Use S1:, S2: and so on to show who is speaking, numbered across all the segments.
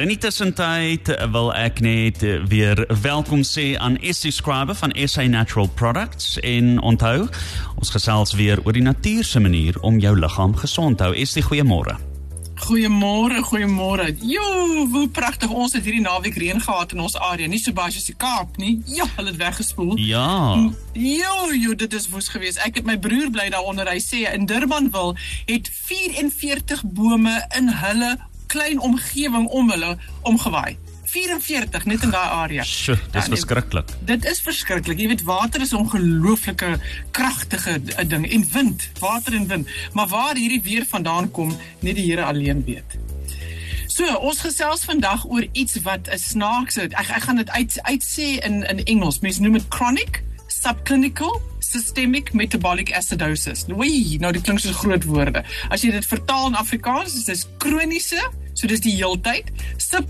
S1: In die tussentyd wil ek net weer welkom sê aan Essie Scriber van SA Natural Products en onthou, ons gesels weer oor die natuurlike manier om jou liggaam gesond te hou. Essie, goeiemôre.
S2: Goeiemôre, goeiemôre. Jo, hoe pragtig ons het hierdie naweek reën gehad in ons area. Nie so baie soos die Kaap nie. Ja, hulle het weggespoel.
S1: Ja.
S2: Jo, jo, dit is woes geweest. Ek het my broer bly daaronder. Hy sê in Durbanville het 44 bome in hulle klein omgewing om hulle omgewaai. 44 net in daai area.
S1: Sjoe, dis
S2: Ja,
S1: verskriklik.
S2: Dit is verskriklik. Jy weet water is 'n ongelooflike kragtige d- ding en wind, water en wind. Maar waar hierdie weer vandaan kom, net die Here alleen weet. So, ons gesels vandag oor iets wat 'n snaakse, ek ek gaan dit uit uitsê in in Engels. Mense noem dit chronic subclinical systemic metabolic acidosis. Oei, nou dit klink so groot woorde. As jy dit vertaal in Afrikaans, is dit kroniese, so dis die heeltyd. Sub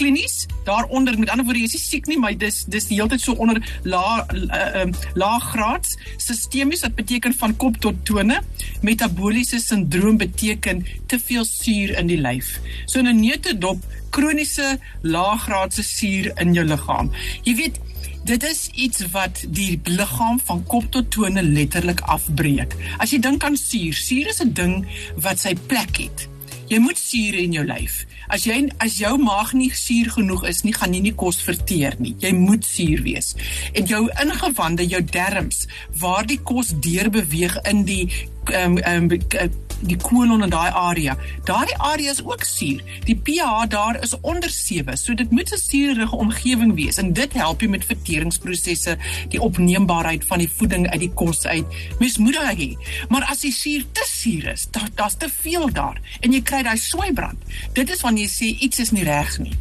S2: klinies daaronder met ander woorde jy is siek nie maar dis dis die hele tyd so onder laag uh, um, laag graads sistemies wat beteken van kop tot tone metaboliese sindroom beteken te veel suur in die lyf so 'n neutedop kroniese laaggraadse suur in jou liggaam jy weet Dit is iets wat die liggaam van kop tot tone letterlik afbreek. As jy dink aan suur, suur is 'n ding wat sy plek het. Jy moet suur in jou lyf. As jy as jou maag nie suur genoeg is nie, gaan jy nie kos verteer nie. Jy moet suur wees. En jou ingewande, jou darmes, waar die kos deur beweeg in die ehm um, um, die kolon in daai area. Daardie area is ook suur. Die pH daar is onder 7, so dit moet 'n suurige omgewing wees en dit help jy met verteringsprosesse, die opneembaarheid van die voeding uit die kos uit. Mens moet daai hê. Maar as die suur te suur is, da, daar's te veel daar en jy kry daai swaibrand. Dit is wanneer jy sê iets is nie reg nie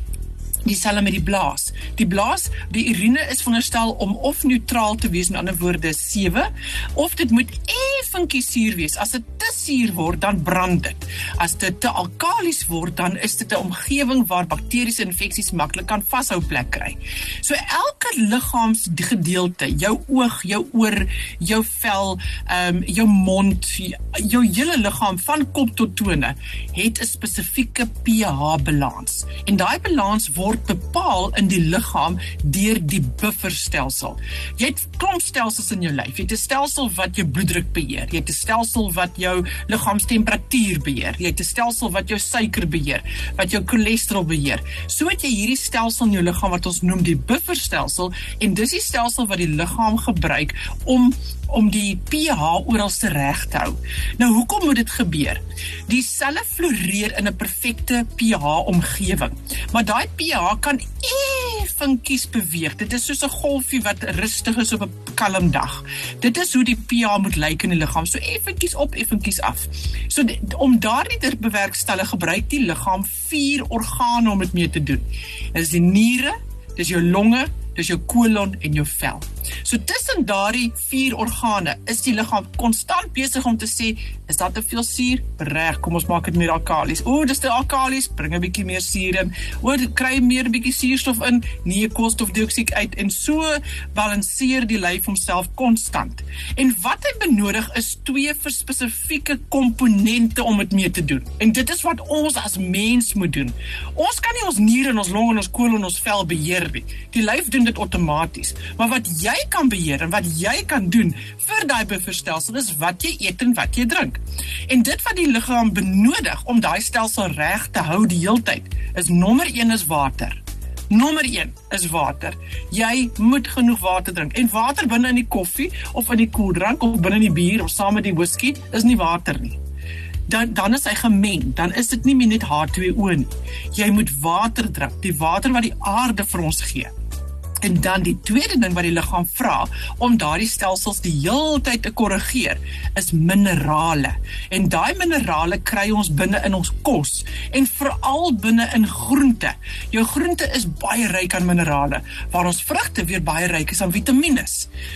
S2: dieselfde met die blaas. Die blaas, die urine is veronderstel om of neutraal te wees, met ander woorde 7, of dit moet effentjies suur wees. As dit te suur word, dan brand dit. As dit te alkalies word, dan is dit 'n omgewing waar bakteriese infeksies maklik kan vashou plek kry. So elke liggaamsgedeelte, jou oog, jou oor, jou vel, ehm um, jou mond, jou hele liggaam van kop tot tone het 'n spesifieke pH-balans. En daai balans word bepaal in die liggaam deur die bufferstelsel. Jy het klomp stelsels in jou lyf. Jy het 'n stelsel wat jou bloeddruk beheer. Jy het 'n stelsel wat jou liggaamstemperatuur beheer. Jy het 'n stelsel wat jou suiker beheer, wat jou cholesterol beheer. So het jy hierdie stelsel in jou liggaam wat ons noem die bufferstelsel en dis die stelsel wat die liggaam gebruik om om die pH oral te reg te hou. Nou hoekom moet dit gebeur? Die selle floreer in 'n perfekte pH omgewing. Maar daai pH kan effentjies beweeg. Dit is soos 'n golfie wat rustig is op 'n kalm dag. Dit is hoe die pH moet lyk in die liggaam, so effentjies op, effentjies af. So die, om daardie te bewerkstellig gebruik die liggaam vier organe om dit mee te doen. Dit is die niere, dis jou longe, dis jou kolon en jou vel. So tussen daardie vier organe is die liggaam konstant besig om te sê, is daar te veel suur? Reg, kom ons maak dit meer alkalies. O, dis te alkalies, bring 'n bietjie meer suur in. O, kry meer 'n bietjie suurstof in, nee koolstofdioksied uit en so balanseer die lyf homself konstant. En wat hy benodig is twee vir spesifieke komponente om dit mee te doen. En dit is wat ons as mens moet doen. Ons kan nie ons niere en ons longe en ons kolon en ons vel beheer nie. Die lyf doen dit outomaties. Maar wat jy kan beheer en wat jy kan doen vir daai bufferstelsel is wat jy eet en wat jy drink. En dit wat die liggaam benodig om daai stelsel reg te hou die heeltyd is nommer 1 is water. Nommer 1 is water. Jy moet genoeg water drink. En water binne in die koffie of in die koeldrank of binne in die bier of saam met die whisky is nie water nie. Dan dan is hy gemeng. Dan is dit nie meer net H2O nie. Jy moet water drink, die water wat die aarde vir ons gee. En dan die tweede ding wat die liggaam vra om daardie stelsels die heeltyd te korrigeer is minerale. En daai minerale kry ons binne in ons kos en veral binne in groente. Jou groente is baie ryk aan minerale, waar ons vrugte weer baie ryk is aan vitamiene.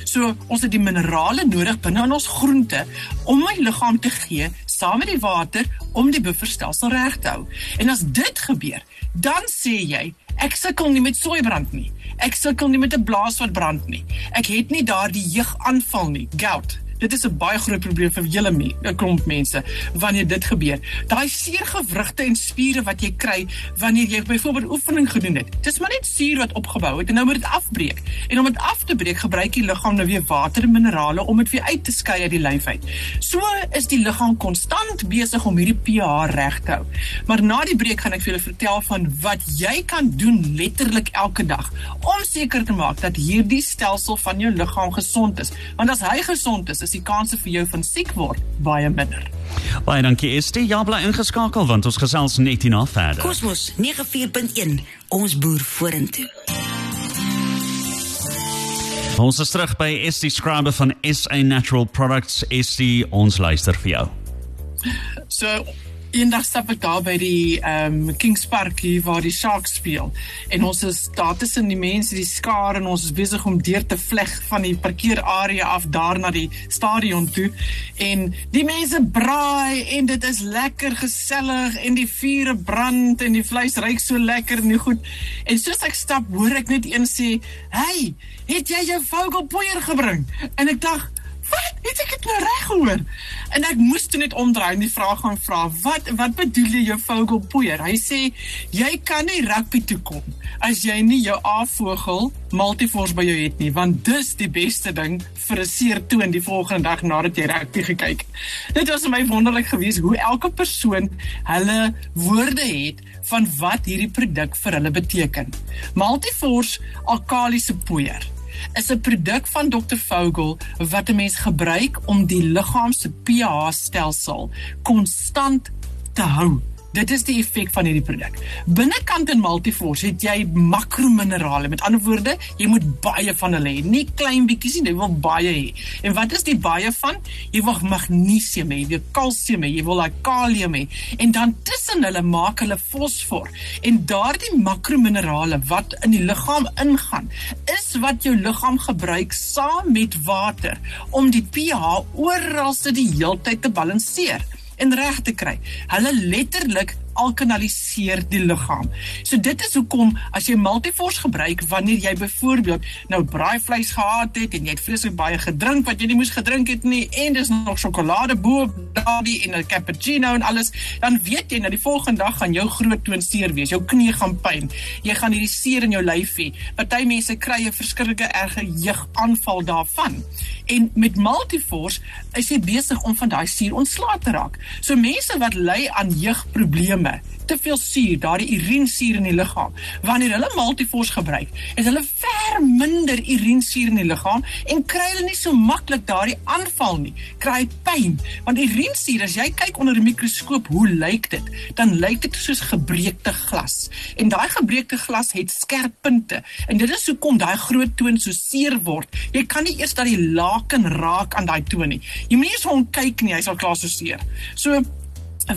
S2: So ons het die minerale nodig binne in ons groente om my liggaam te gee saam met die water om die bufferstelsel reg te hou. En as dit gebeur, dan sê jy Ek sukkel nie met soeibrand nie. Ek sukkel nie met 'n blaas wat brand nie. Ek het nie daardie jeugaanval nie, gout. Dit is 'n baie groot probleem vir julle me klomp mense wanneer dit gebeur. Daai seer gewrigte en spiere wat jy kry wanneer jy byvoorbeeld oefening gedoen het. Dis maar net suur wat opgebou het en nou moet dit afbreek. En om dit af te breek, gebruik die liggaam nou weer water en minerale om dit weer uit te skei uit die lyf uit. So is die liggaam konstant besig om hierdie pH reg te hou. Maar na die breek gaan ek vir julle vertel van wat jy kan doen letterlik elke dag om seker te maak dat hierdie stelsel van jou liggaam gesond is. Want as hy gesond is, is die kanse vir jou van siek word baie minder.
S1: Baie dankie Estie. Ja, bly ingeskakel want ons gesels net hierna verder.
S3: Kosmos 94.1 Ons boer vorentoe.
S1: Ons is terug by Estie Scriber van SA Natural Products. Estie, ons luister vir jou.
S2: So eendag stap ek daar by die ehm um, Kings Park hier waar die Sharks speel. En ons is daar tussen die mense, die skare en ons is besig om deur te vleg van die parkeerarea af daar na die stadion toe. En die mense braai en dit is lekker gesellig en die vure brand en die vleis ruik so lekker en goed. En soos ek stap, hoor ek net een sê, "Hey, het jy jou vogelpoeier gebring?" En ek dink? Het ek dit nou reg gehoor? En ek moes toe net omdraai en die vraag gaan vra, "Wat wat bedoel jy jou vogelpoeier?" Hy sê, "Jy kan nie rugby toe kom as jy nie jou A-vogel Multiforce by jou het nie, want dis die beste ding vir 'n seer toon die volgende dag nadat jy rugby gekyk het." Dit was my wonderlik geweest hoe elke persoon hulle woorde het van wat hierdie produk vir hulle beteken. Multiforce alkalisiese poeier is 'n produk van Dr. Vogel wat 'n mens gebruik om die liggaam se pH-stelsel konstant te hou. Dit is die effek van hierdie produk. Binnekant in Multiforce het jy makrominerale. Met ander woorde, jy moet baie van hulle hê. Nie klein bietjies nie, jy wil baie hê. En wat is die baie van? Jy wil magnesium hê, jy wil kalsium hê, jy wil kalium hê. En dan tussen hulle maak hulle fosfor. En daardie makrominerale wat in die liggaam ingaan, is wat jou liggaam gebruik saam met water om die pH oral se die heeltyd te balanseer en reg te kry. Hulle letterlik alkanaliseer die liggaam. So dit is hoekom as jy Multiforce gebruik wanneer jy byvoorbeeld nou braaivleis gehad het en jy het vreeslik baie gedrink wat jy nie moes gedrink het nie en dis nog sjokolade bo daardie en 'n cappuccino en alles, dan weet jy dat die volgende dag gaan jou groot toon seer wees. Jou knie gaan pyn. Jy gaan hierdie seer in jou lyf hê. Party mense kry 'n verskriklike erge jeugaanval daarvan. En met Multiforce is jy besig om van daai suur ontslae te raak. So mense wat ly aan jeugprobleme, te veel suur, daardie urinesuur in die liggaam, wanneer hulle Multiforce gebruik, het hulle ver minder urinesuur in die liggaam en kry hulle nie so maklik daardie aanval nie. Kry pyn, want urinesuur as jy kyk onder 'n mikroskoop, hoe lyk dit? Dan lyk dit soos gebreekte glas. En daai gebreekte glas het skerp punte en dit is hoekom daai groot toon so seer word. Jy kan nie eers dat die laken raak aan daai toon nie. Jy moet nie eens hom kyk nie, hy's al klaar so seer. So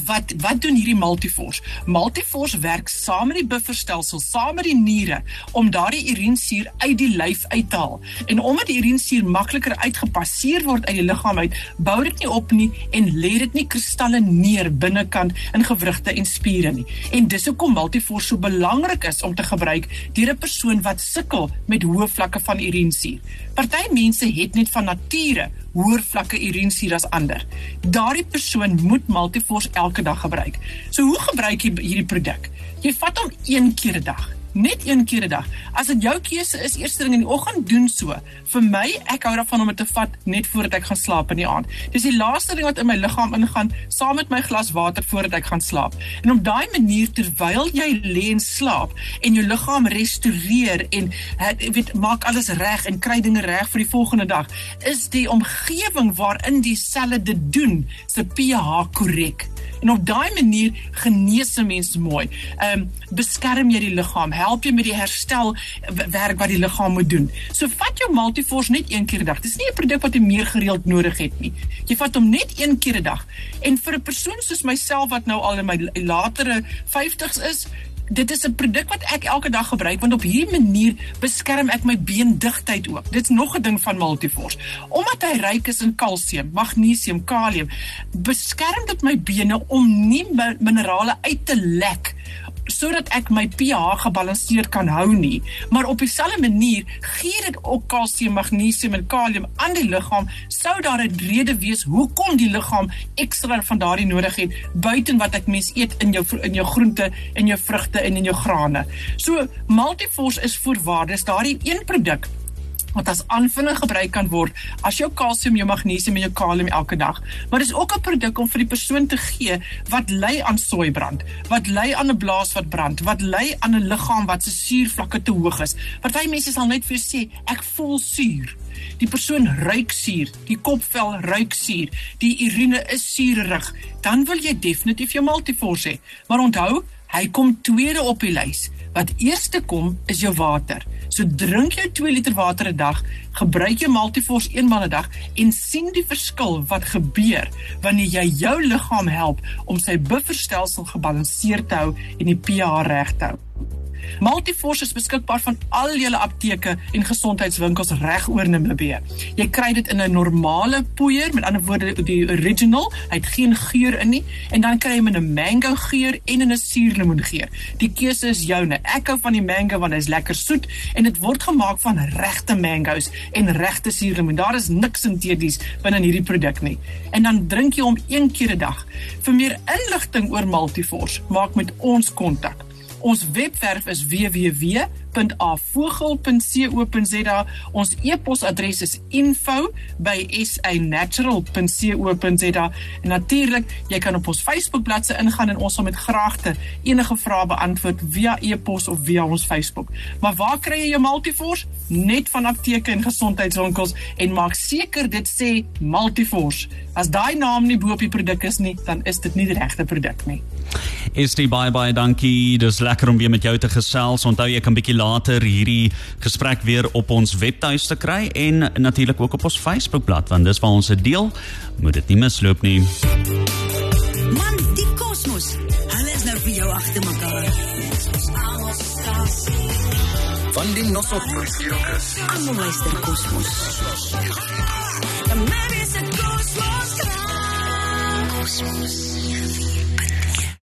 S2: wat wat doen hierdie multiforce? Multiforce werk saam met die bufferstelsel, saam met die niere om daardie urinesuur uit die lyf uit te haal. En omdat die urinesuur makliker uitgepasseer word uit die liggaam uit, bou dit nie op nie en lê dit nie kristalle neer binnekant in gewrigte en spiere nie. En dis hoekom multiforce so belangrik is om te gebruik deur 'n persoon wat sukkel met hoë vlakke van urinesuur. Party mense het net van nature hoër vlakke urinesuur as ander. Daardie persoon moet multiforce elke dag gebruik. So hoe gebruik jy hierdie produk? Jy vat hom een keer 'n dag net een keer 'n dag. As dit jou keuse is, eerste ding in die oggend doen so. Vir my, ek hou daarvan om dit te vat net voordat ek gaan slaap in die aand. Dis die laaste ding wat in my liggaam ingaan, saam met my glas water voordat ek gaan slaap. En op daai manier terwyl jy lê en slaap en jou liggaam restoreer en het, weet maak alles reg en kry dinge reg vir die volgende dag, is die omgewing waarin die selle dit doen se pH korrek. En op daai manier genees 'n mens mooi. Ehm um, beskerm jy die liggaam, help jy met die herstel werk wat die liggaam moet doen. So vat jou Multiforce net een keer 'n dag. Dis nie 'n produk wat jy meer gereeld nodig het nie. Jy vat hom net een keer 'n dag. En vir 'n persoon soos myself wat nou al in my latere 50's is, dit is 'n produk wat ek elke dag gebruik want op hierdie manier beskerm ek my beendigtheid ook. Dit's nog 'n ding van Multiforce. Omdat hy ryk is in kalsium, magnesium, kalium, beskerm dit my bene om nie minerale uit te lek sodat ek my pH gebalanseerd kan hou nie. Maar op dieselfde manier gee dit ook kalsium, magnesium en kalium aan die liggaam sou daar 'n rede wees hoekom die liggaam ekstra van daardie nodig het buiten wat ek mens eet in jou in jou groente en jou vrugte en in jou grane. So Multiforce is voorwaardes daardie een produk wat as aanvulling gebruik kan word as jou kalsium, jou magnesium en jou kalium elke dag. Maar dis ook 'n produk om vir die persoon te gee wat ly aan soeibrand, wat ly aan 'n blaas wat brand, wat ly aan 'n liggaam wat se suurvlakke te hoog is. Party mense sal net vir sê ek voel suur. Die persoon ruik suur, die kopvel ruik suur, die urine is suurig, dan wil jy definitief jou Multiforce hê. Maar onthou, hy kom tweede op die lys. Wat eerste kom is jou water. So drink jou 2 liter water 'n dag, gebruik jou Multiforce eenmal 'n dag en sien die verskil wat gebeur wanneer jy jou liggaam help om sy bufferstelsel gebalanseerd te hou en die pH reg te hou. Multiforce is beskikbaar van al julle apteke en gesondheidswinkels reg oor Namibië. Jy kry dit in 'n normale poeier, met ander woorde die original, hy het geen geur in nie, en dan kry jy hom in 'n mango geur en in 'n suurlemoen geur. Die keuse is joune. Ek hou van die mango want hy's lekker soet en dit word gemaak van regte mango's en regte suurlemoen. Daar is niks sinteties binne in hierdie produk nie. En dan drink jy hom een keer 'n dag. Vir meer inligting oor Multiforce, maak met ons kontak. Ons webwerf is www.avogel.co.za. Ons e-posadres is info@sanatural.co.za. En natuurlik, jy kan op ons Facebook-bladsy ingaan en ons sal met graagte enige vrae beantwoord via e-pos of via ons Facebook. Maar waar kry jy jou Multiforce? Net van apteke en gesondheidswinkels en maak seker dit sê Multiforce. As daai naam nie bo op die produk is nie, dan is dit nie die regte produk nie.
S1: Is dit bye bye dankie. Dis lekker om weer met jou te gesels. Onthou jy kan bietjie later hierdie gesprek weer op ons webtuiste kry en natuurlik ook op ons Facebookblad want dis waar ons dit deel. Moet dit nie misloop nie.
S3: Man, die kosmos. Hulle is nou vir jou agter mekaar.
S4: Van die Nosselfrikirkus.
S3: Almal luister kosmos. Maybe it's a kosmos. Kosmos.